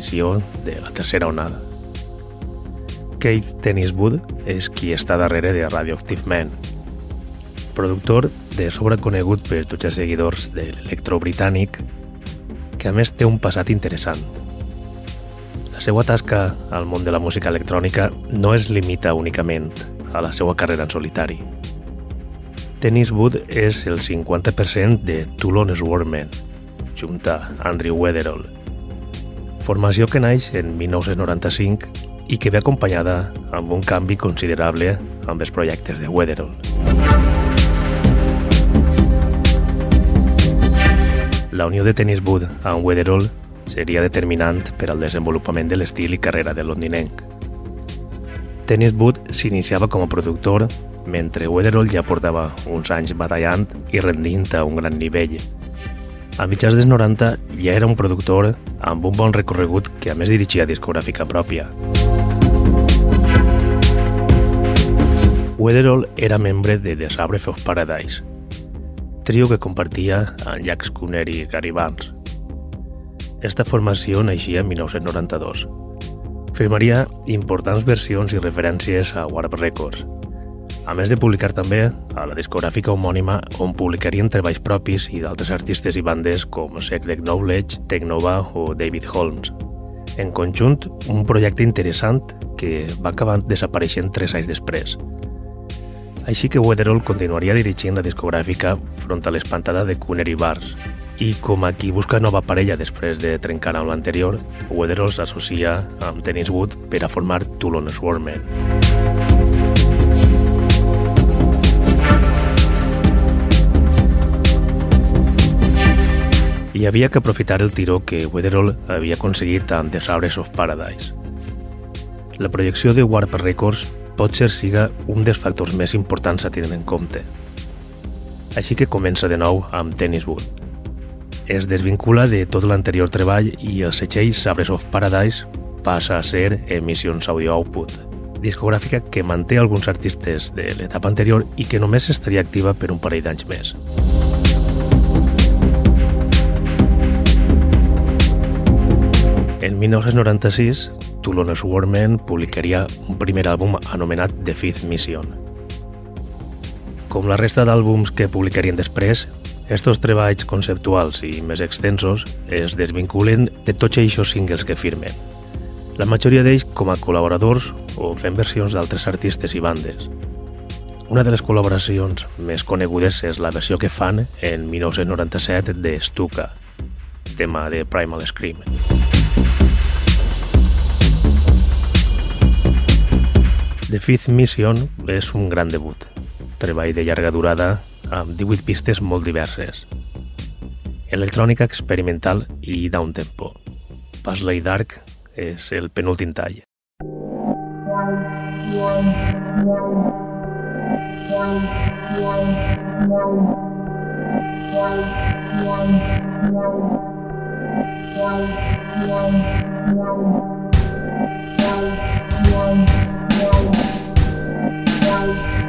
benvinguts a una nova edició de la tercera onada. Keith Tenniswood és qui està darrere de Radioactive Man, productor de sobreconegut per tots els seguidors de l'electro britànic, que a més té un passat interessant. La seva tasca al món de la música electrònica no es limita únicament a la seva carrera en solitari. Tenniswood és el 50% de Toulon Swarmen, junta Andrew Weatherall. Formació que naix en 1995 i que ve acompanyada amb un canvi considerable amb els projectes de Weatherall. La unió de Tennis Wood amb Weatherall seria determinant per al desenvolupament de l'estil i carrera de londinenc. Tennis Wood s'iniciava com a productor mentre Weatherall ja portava uns anys batallant i rendint a un gran nivell, a mitjans dels 90 ja era un productor amb un bon recorregut que a més dirigia discogràfica pròpia. Weatherall era membre de The Sabre of Paradise, trio que compartia amb Jack Scooner i Gary Barnes. Esta formació naixia en 1992. Firmaria importants versions i referències a Warp Records, a més de publicar també a la discogràfica homònima on publicarien treballs propis i d'altres artistes i bandes com Secret Knowledge, Technova o David Holmes. En conjunt, un projecte interessant que va acabar desapareixent tres anys després. Així que Weatherall continuaria dirigint la discogràfica front a l'espantada de Cooner i Bars, i com a qui busca nova parella després de trencar amb l'anterior, Weatherall s'associa amb Dennis Wood per a formar Toulon Swarmen. Hi havia que aprofitar el tiró que Weatherall havia aconseguit amb The Sabres of Paradise. La projecció de Warp Records pot ser siga un dels factors més importants a tenir en compte. Així que comença de nou amb Tenniswood. Es desvincula de tot l'anterior treball i el setxell Sabres of Paradise passa a ser Emissions Audio Output, discogràfica que manté alguns artistes de l'etapa anterior i que només estaria activa per un parell d'anys més. En 1996, Toulon Swarmen publicaria un primer àlbum anomenat The Fifth Mission. Com la resta d'àlbums que publicarien després, estos treballs conceptuals i més extensos es desvinculen de tots aquests singles que firmen. La majoria d'ells com a col·laboradors o fent versions d'altres artistes i bandes. Una de les col·laboracions més conegudes és la versió que fan en 1997 de Stuka, tema de Primal Scream. The Fifth Mission és un gran debut, treball de llarga durada amb 18 pistes molt diverses. Electrònica experimental i down tempo. Pasley Dark és el penúltim tall. one Thank you.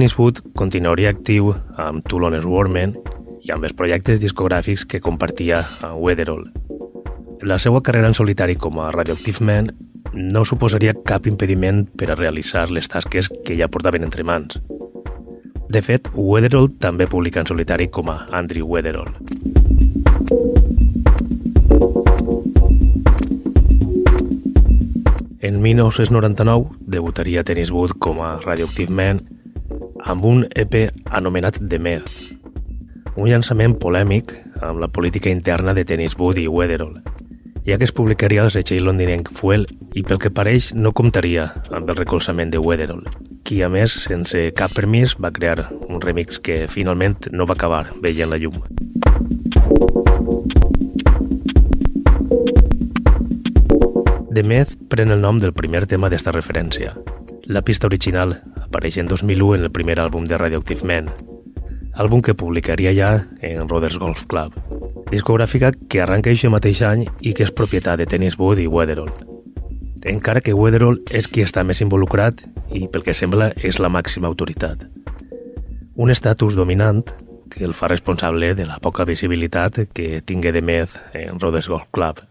Tennis Wood continuaria actiu amb Tulones Warmen i amb els projectes discogràfics que compartia amb Weatherall. La seva carrera en solitari com a Radioactive Man no suposaria cap impediment per a realitzar les tasques que ja portaven entre mans. De fet, Weatherall també publica en solitari com a Andrew Weatherall. En 1999 debutaria Tennis Wood com a Radioactive Man amb un EP anomenat The Meth, un llançament polèmic amb la política interna de Tennis Wood i Weatherall, ja que es publicaria el setxell londinenc Fuel i pel que pareix no comptaria amb el recolzament de Weatherall, qui a més, sense cap permís, va crear un remix que finalment no va acabar veient la llum. The Meth pren el nom del primer tema d'esta referència. La pista original apareix en 2001 en el primer àlbum de Radioactive Man, àlbum que publicaria ja en Roders Golf Club, discogràfica que arranca aquest mateix any i que és propietat de Tennis Wood i Weatherall. Encara que Weatherall és qui està més involucrat i, pel que sembla, és la màxima autoritat. Un estatus dominant que el fa responsable de la poca visibilitat que tingué de Meth en Roders Golf Club.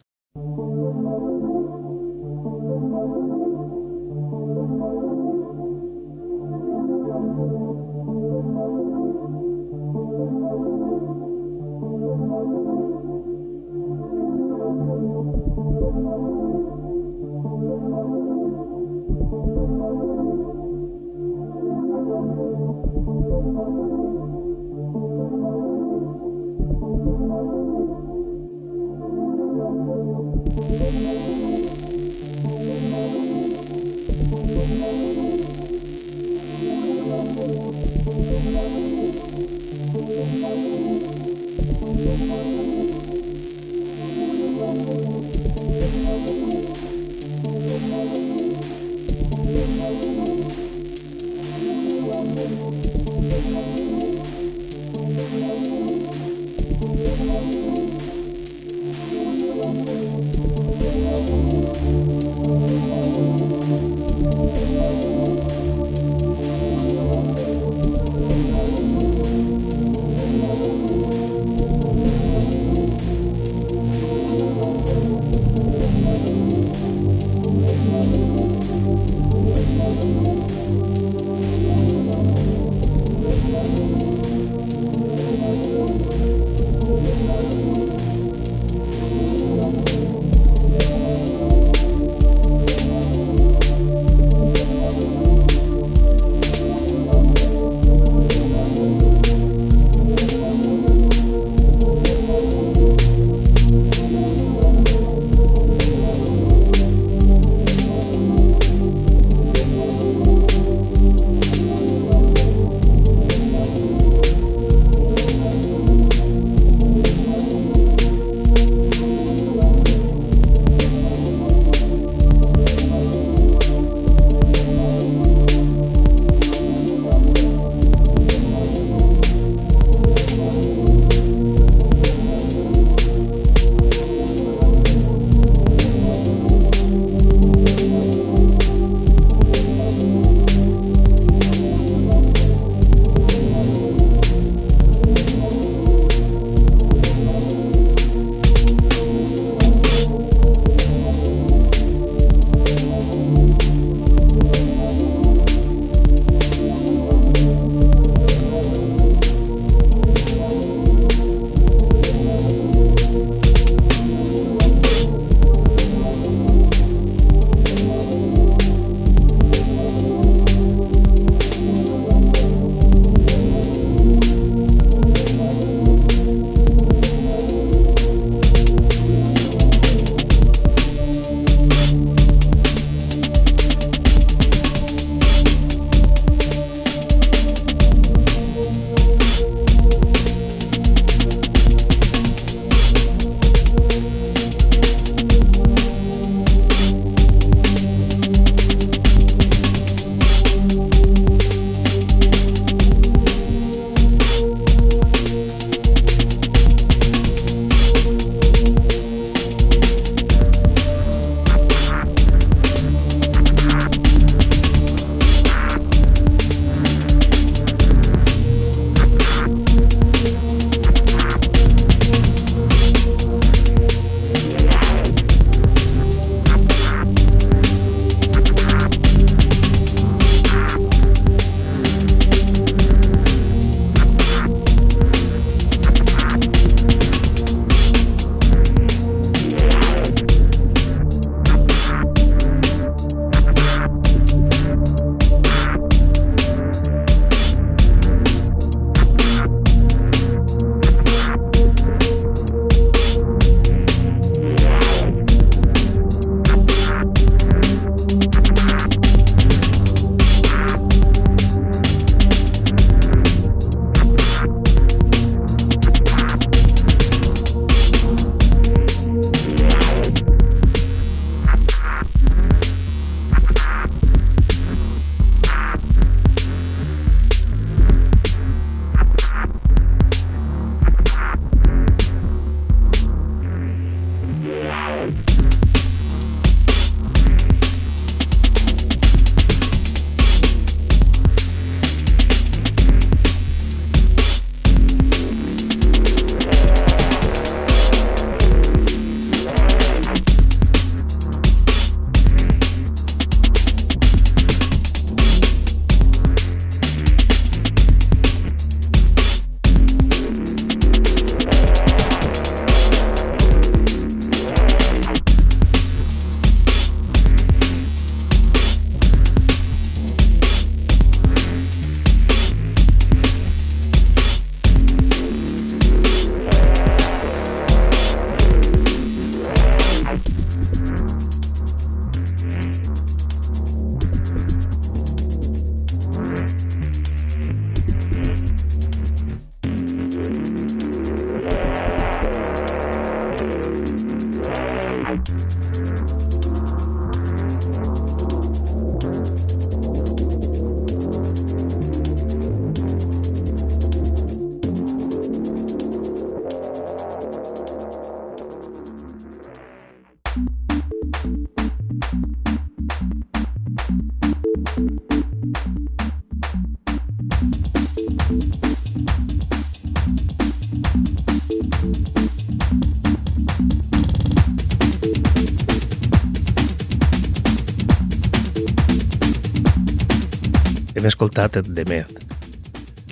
Escoltat The Myth,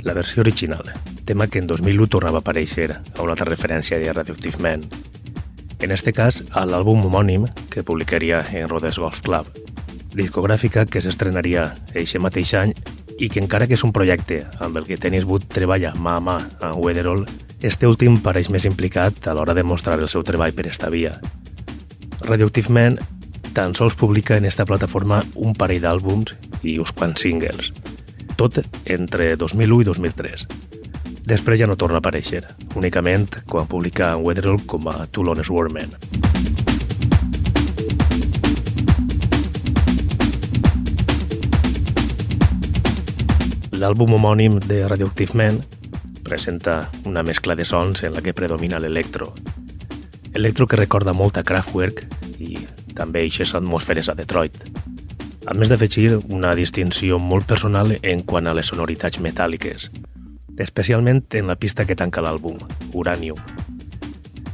la versió original, tema que en 2001 tornava a aparèixer a una altra referència de Radioactive Man. En este cas, a l'àlbum homònim que publicaria en Rhodes Golf Club, discogràfica que s'estrenaria eixe mateix any i que encara que és un projecte amb el que Tennis Wood treballa mà a mà amb Weatherall, este últim pareix més implicat a l'hora de mostrar el seu treball per esta via. Radioactive Man tan sols publica en esta plataforma un parell d'àlbums i uns quants singles, tot entre 2001 i 2003. Després ja no torna a aparèixer, únicament quan publica en Weatherall com a Toulon Warman. L'àlbum homònim de Radioactive Man presenta una mescla de sons en la que predomina l'electro. Electro que recorda molt a Kraftwerk i també eixes atmosferes a Detroit. A més d'afegir una distinció molt personal en quant a les sonoritats metàl·liques, especialment en la pista que tanca l'àlbum, Uranium.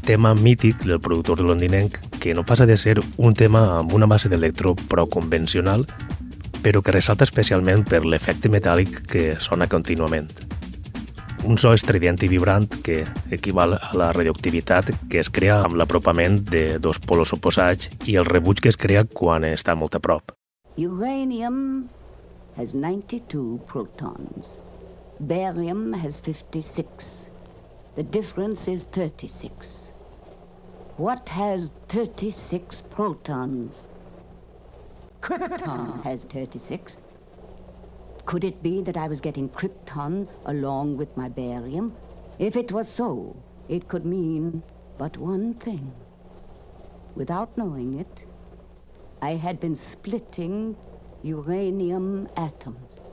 Tema mític del productor londinenc que no passa de ser un tema amb una base d'electro prou convencional però que ressalta especialment per l'efecte metàl·lic que sona contínuament. Un so estrident i vibrant que equival a la radioactivitat que es crea amb l'apropament de dos polos oposats i el rebuig que es crea quan està molt a prop. Uranium has 92 protons. Barium has 56. The difference is 36. What has 36 protons? Krypton has 36. Could it be that I was getting krypton along with my barium? If it was so, it could mean but one thing. Without knowing it, I had been splitting uranium atoms.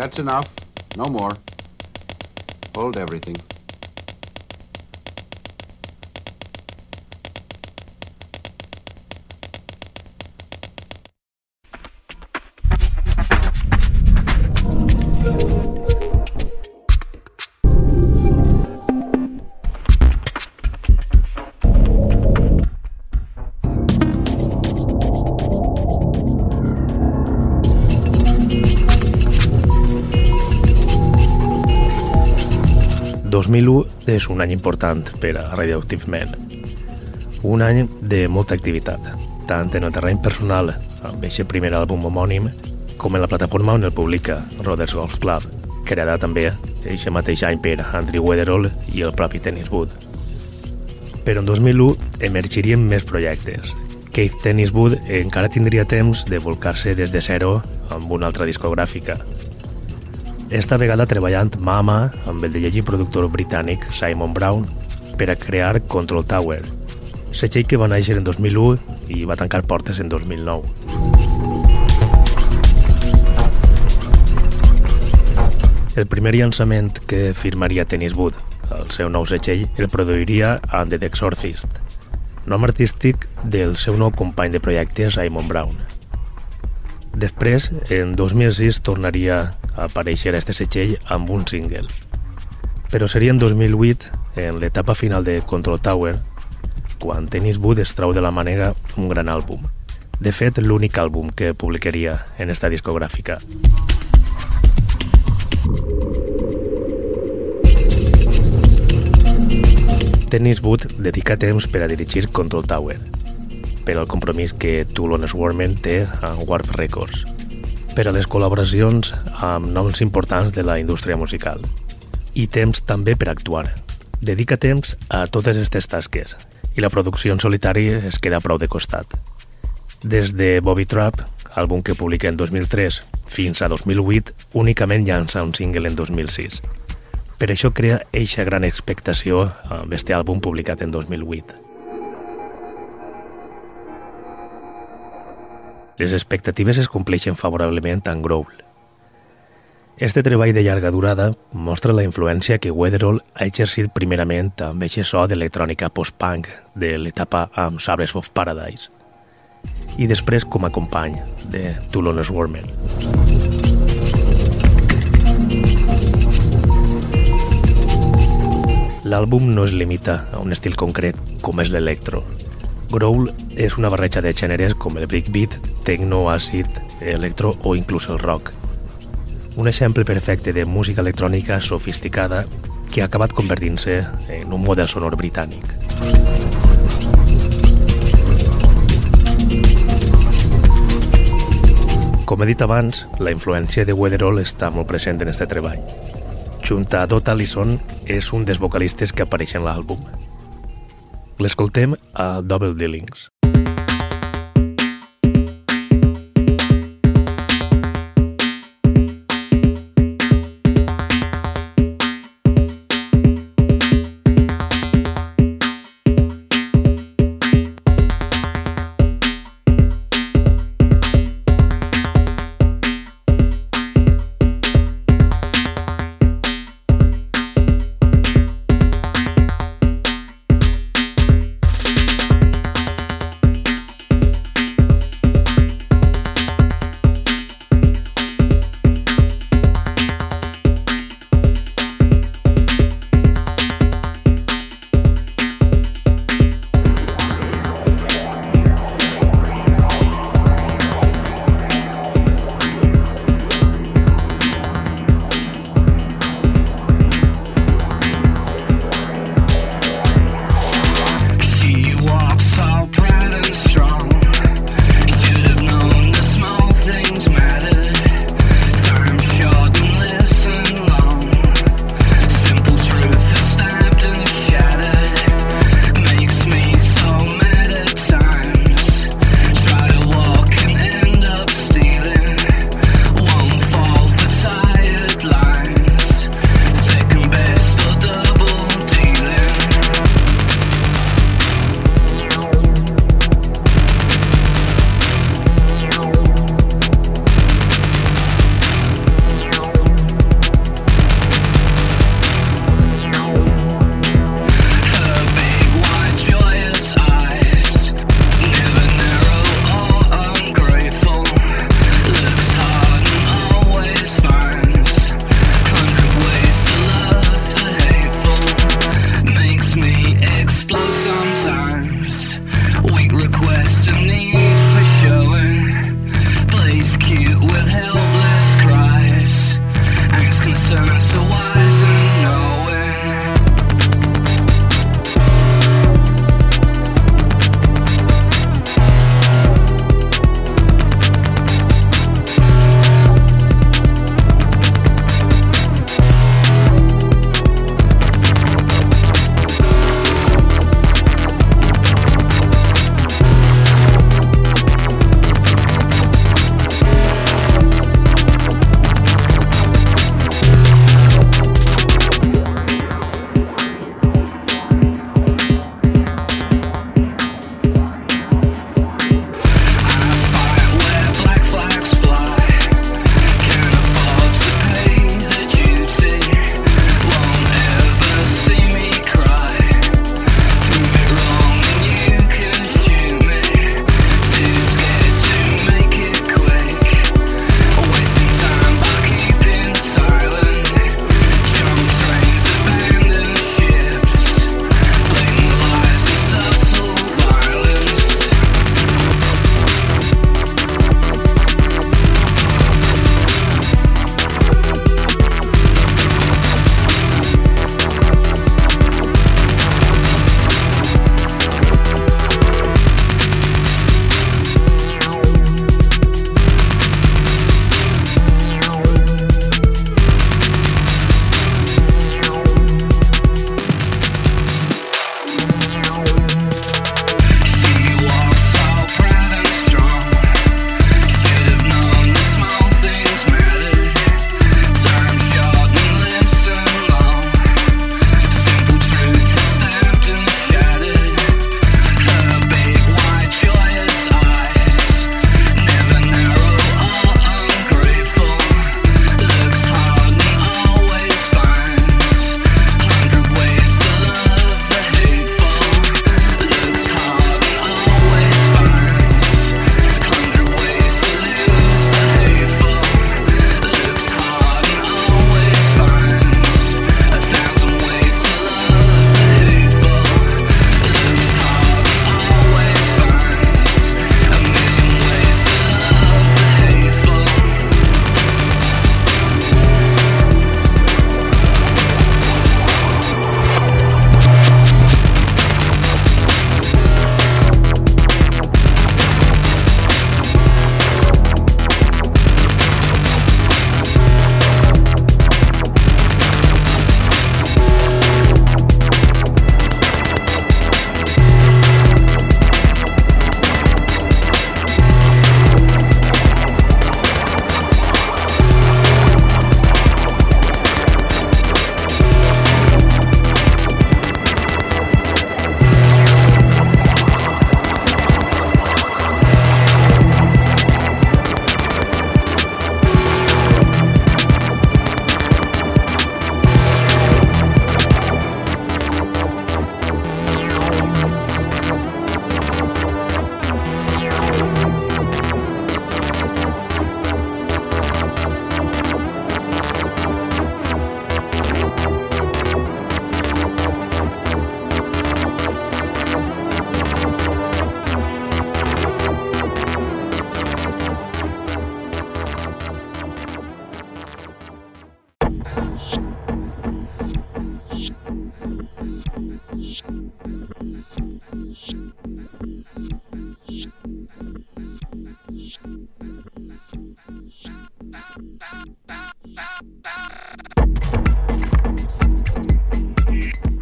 That's enough. No more. Hold everything. És un any important per a Radioactive Man. Un any de molta activitat, tant en el terreny personal, amb aquest primer àlbum homònim, com en la plataforma on el publica, Roders Golf Club, creada també aquest mateix any per Andrew Weatherall i el propi Tennis Wood. Però en 2001 emergirien més projectes. Keith Tennis Wood encara tindria temps de volcar-se des de zero amb una altra discogràfica, esta vegada treballant mà a mà amb el llegir productor britànic Simon Brown per a crear Control Tower, setxell que va néixer en 2001 i va tancar portes en 2009. El primer llançament que firmaria Tennis Wood, el seu nou setxell, el produiria amb The Exorcist, nom artístic del seu nou company de projecte Simon Brown. Després, en 2006, tornaria a aparèixer a este setxell amb un single. Però seria en 2008, en l'etapa final de Control Tower, quan Tennis Wood es trau de la manera un gran àlbum. De fet, l'únic àlbum que publicaria en esta discogràfica. Tennis Wood dedica temps per a dirigir Control Tower, per al compromís que Toulon Swarman té amb Warp Records, per a les col·laboracions amb noms importants de la indústria musical i temps també per actuar. Dedica temps a totes aquestes tasques i la producció en solitari es queda prou de costat. Des de Bobby Trap, àlbum que publica en 2003, fins a 2008, únicament llança un single en 2006. Per això crea eixa gran expectació amb este àlbum publicat en 2008. Les expectatives es compleixen favorablement en Growl. Este treball de llarga durada mostra la influència que Weatherall ha exercit primerament amb aquest so d'electrònica post-punk de l'etapa amb Sabres of Paradise i després com a company de Tulones Warmen. L'àlbum no es limita a un estil concret com és l'electro, Growl és una barreja de gèneres com el breakbeat, techno, acid, electro o inclús el rock. Un exemple perfecte de música electrònica sofisticada que ha acabat convertint-se en un model sonor britànic. Com he dit abans, la influència de Weatherall està molt present en este treball. Junta a Dot Allison és un dels vocalistes que apareix en l'àlbum. L'escoltem a Double Dealings.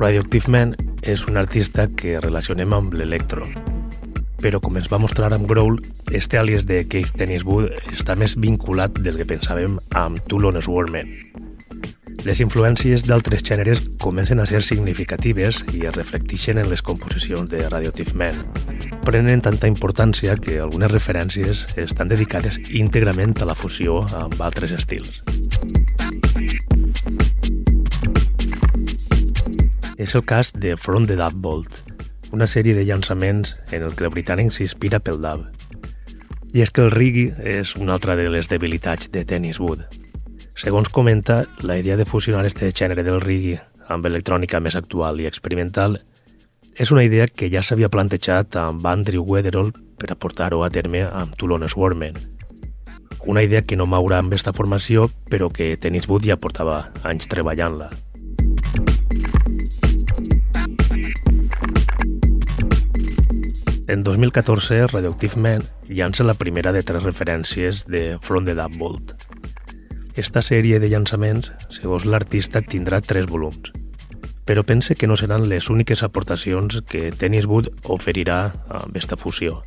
Radioactive Man és un artista que relacionem amb l'electro, però com es va mostrar amb Growl, este àlies de Keith Dennis Wood està més vinculat del que pensàvem amb Toulon Swarman. Les influències d'altres gèneres comencen a ser significatives i es reflecteixen en les composicions de Radioactive Man. Prenen tanta importància que algunes referències estan dedicades íntegrament a la fusió amb altres estils. És el cas de From the Dub Bolt, una sèrie de llançaments en el que el britànic s'inspira pel dub. I és que el reggae és una altra de les debilitats de Tennis Wood. Segons comenta, la idea de fusionar este gènere del reggae amb electrònica més actual i experimental és una idea que ja s'havia plantejat amb Andrew Weatherall per aportar-ho a terme amb Toulon Swarman. Una idea que no maurà amb aquesta formació, però que Tennis Wood ja portava anys treballant-la. En 2014, Radioactive Man llança la primera de tres referències de From the Dub Vault. Esta sèrie de llançaments, segons l'artista, tindrà tres volums, però pense que no seran les úniques aportacions que Tennis Wood oferirà amb aquesta fusió,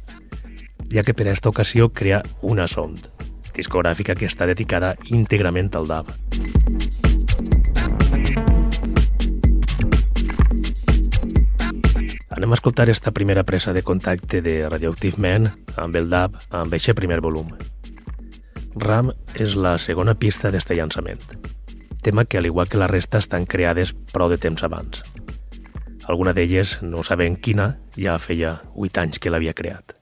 ja que per a aquesta ocasió crea una Sound, discogràfica que està dedicada íntegrament al dub. Anem a escoltar esta primera presa de contacte de Radioactive Man amb el DAB amb aquest primer volum. Ram és la segona pista d'este llançament, tema que al igual que la resta estan creades prou de temps abans. Alguna d'elles, no sabem quina, ja feia 8 anys que l'havia creat.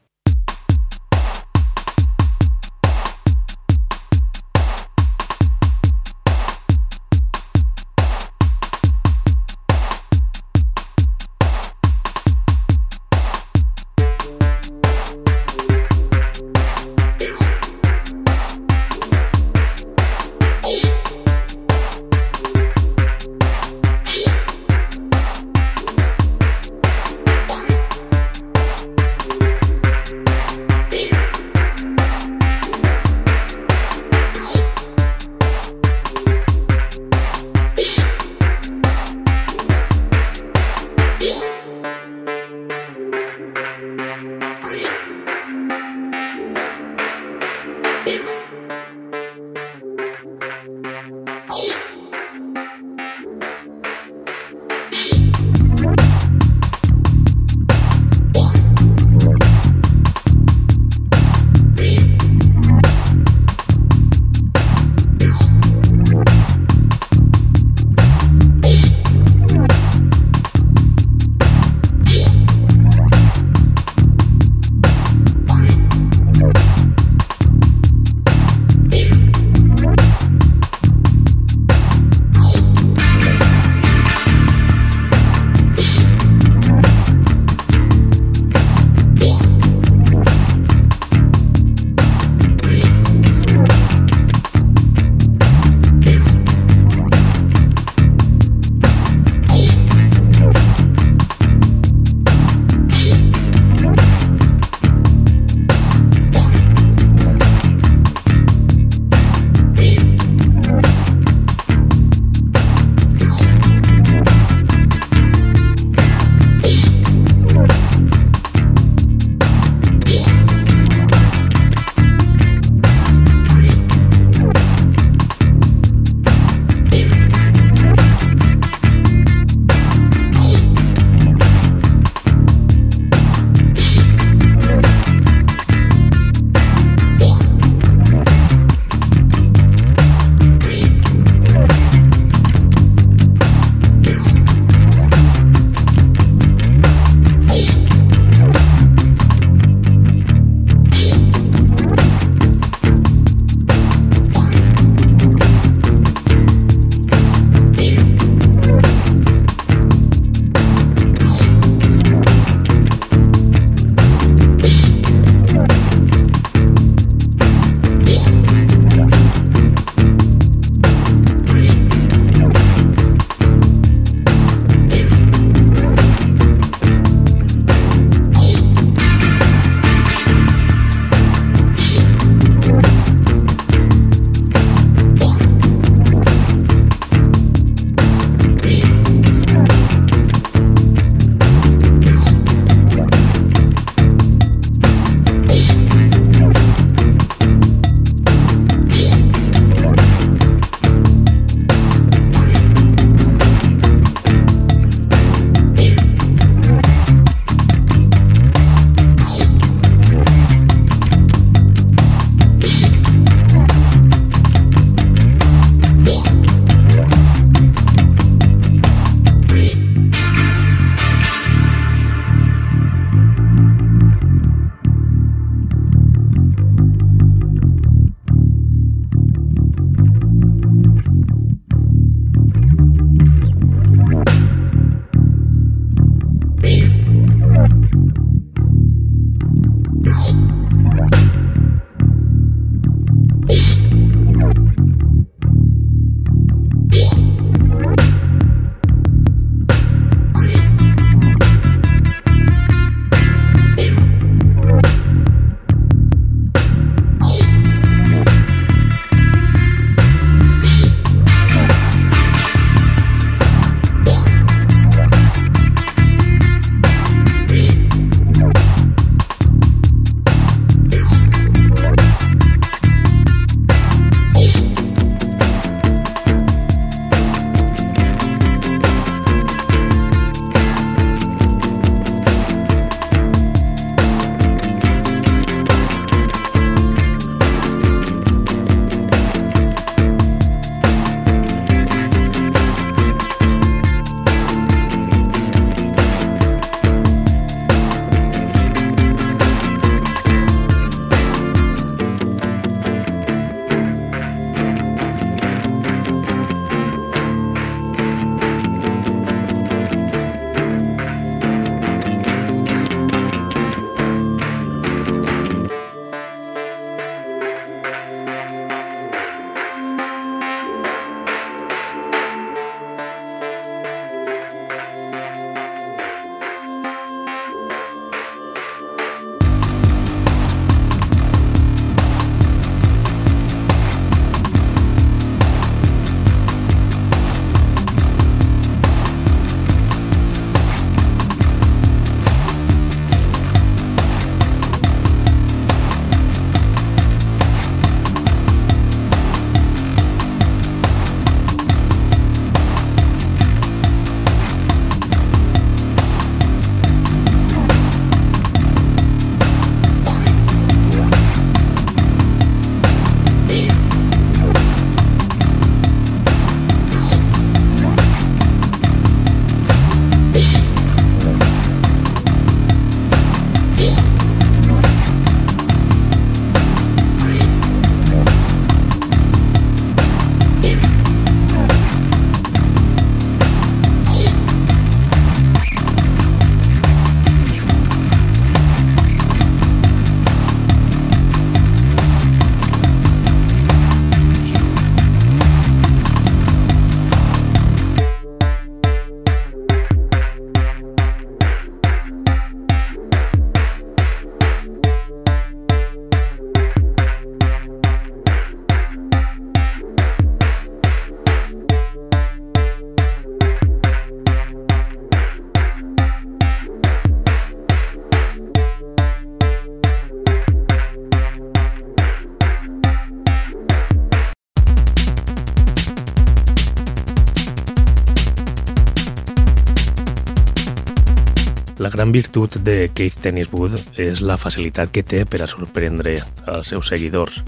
Gran virtut de Keith Tenniswood és la facilitat que té per a sorprendre els seus seguidors,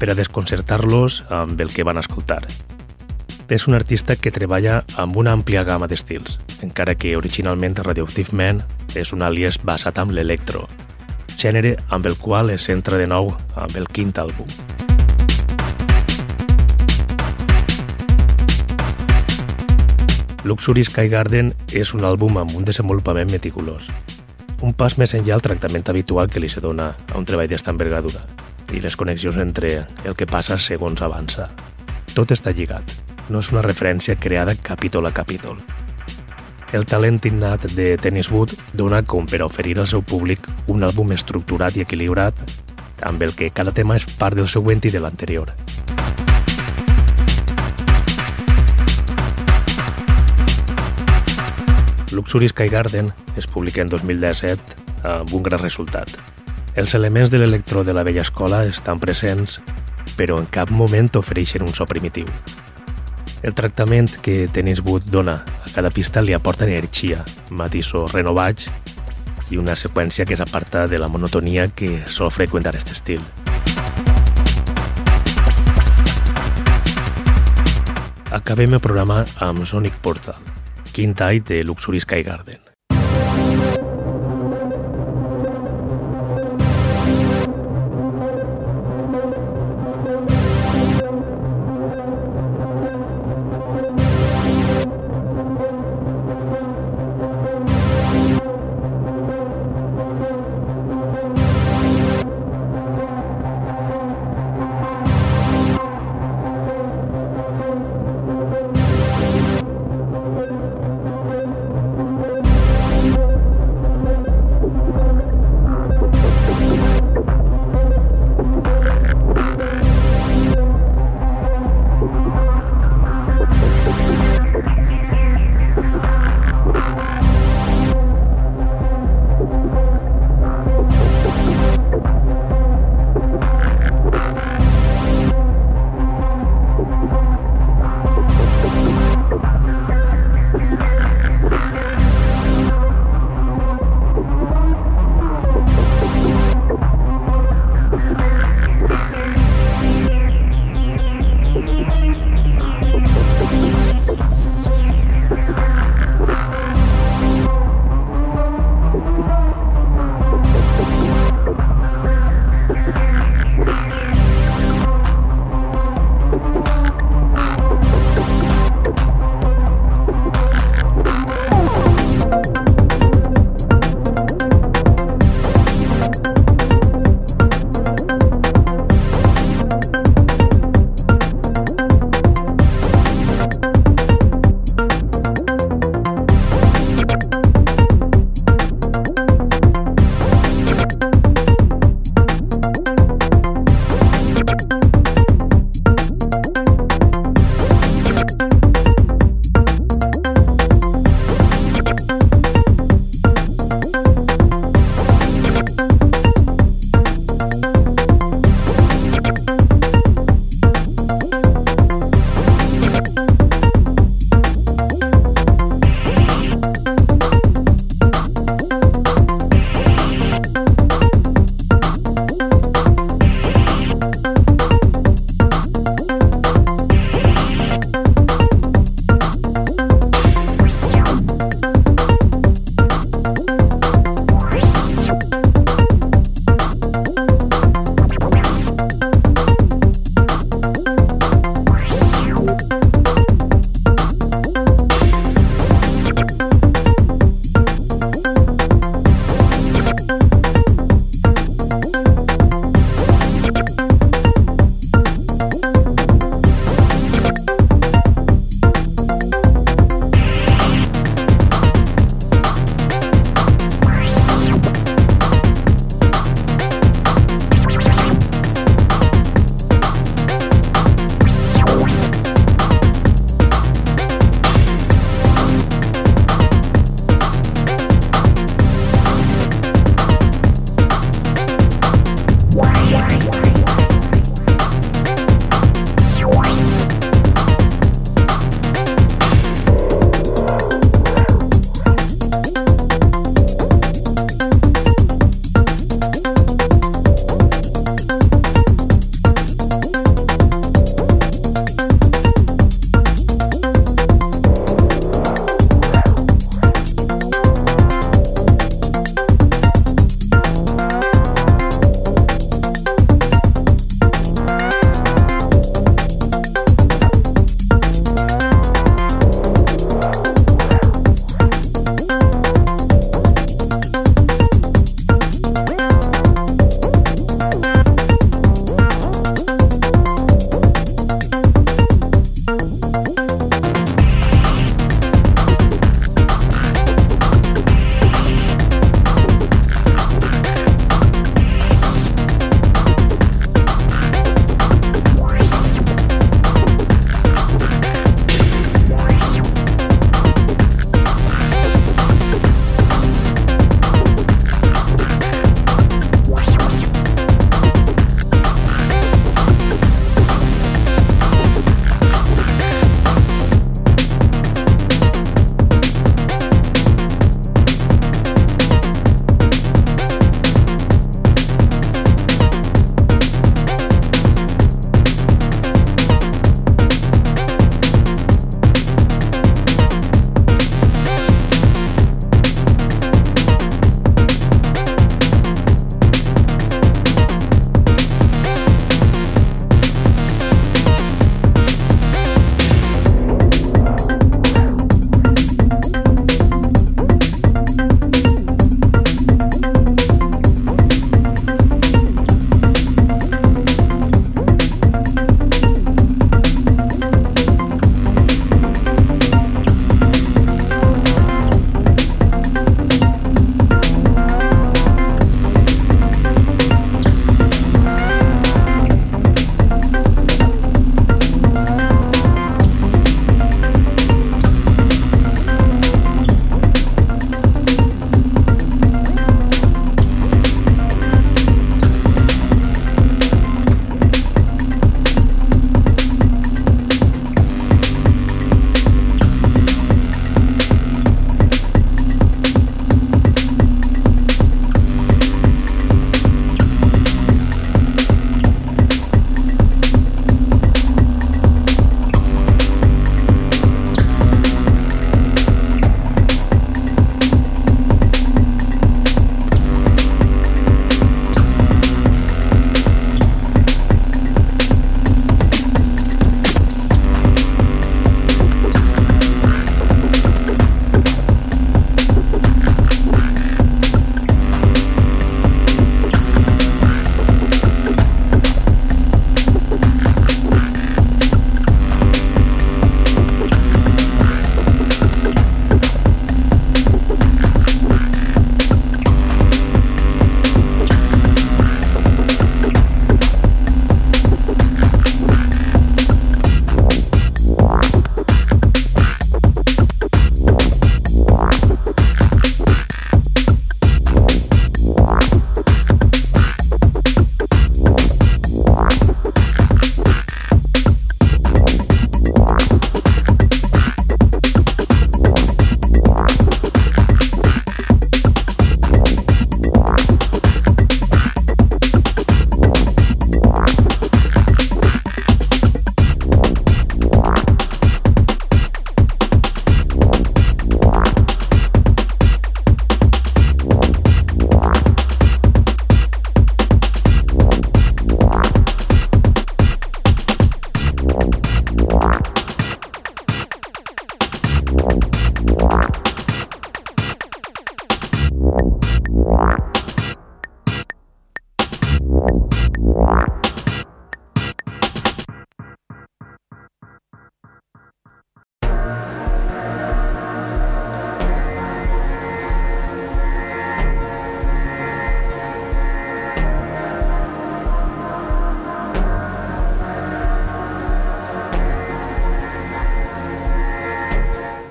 per a desconcertar-los amb el que van escoltar. És un artista que treballa amb una àmplia gamma d'estils, encara que originalment Radioactive Man és un àlies basat en l'electro, gènere amb el qual es centra de nou amb el quint àlbum. Luxury Sky Garden és un àlbum amb un desenvolupament meticulós, un pas més enllà al tractament habitual que li se dona a un treball d'esta envergadura i les connexions entre el que passa segons avança. Tot està lligat, no és una referència creada capítol a capítol. El talent innat de Tenniswood dona com per oferir al seu públic un àlbum estructurat i equilibrat amb el que cada tema és part del següent i de l'anterior. Luxury Sky Garden es publica en 2017 amb un gran resultat. Els elements de l'electro de la vella escola estan presents, però en cap moment ofereixen un so primitiu. El tractament que Tenniswood dona a cada pista li aporta energia, matisos renovats i una seqüència que s'aparta de la monotonia que sol freqüentar aquest estil. Acabem el programa amb Sonic Portal, Quintai de Luxury Sky Garden.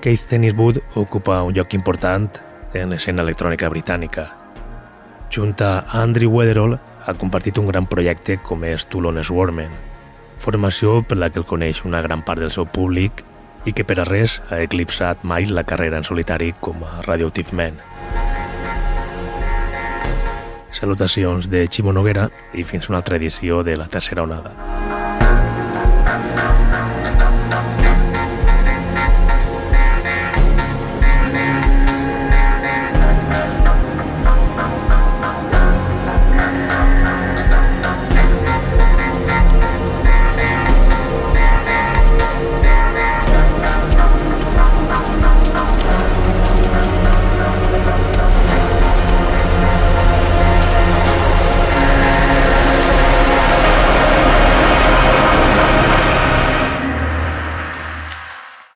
Keith Tenniswood ocupa un lloc important en l'escena electrònica britànica. Junt a Andrew Weatherall ha compartit un gran projecte com és Toulon Swarmen, formació per la que el coneix una gran part del seu públic i que per a res ha eclipsat mai la carrera en solitari com a Radioactive Man. Salutacions de Ximo Noguera i fins una altra edició de la tercera onada.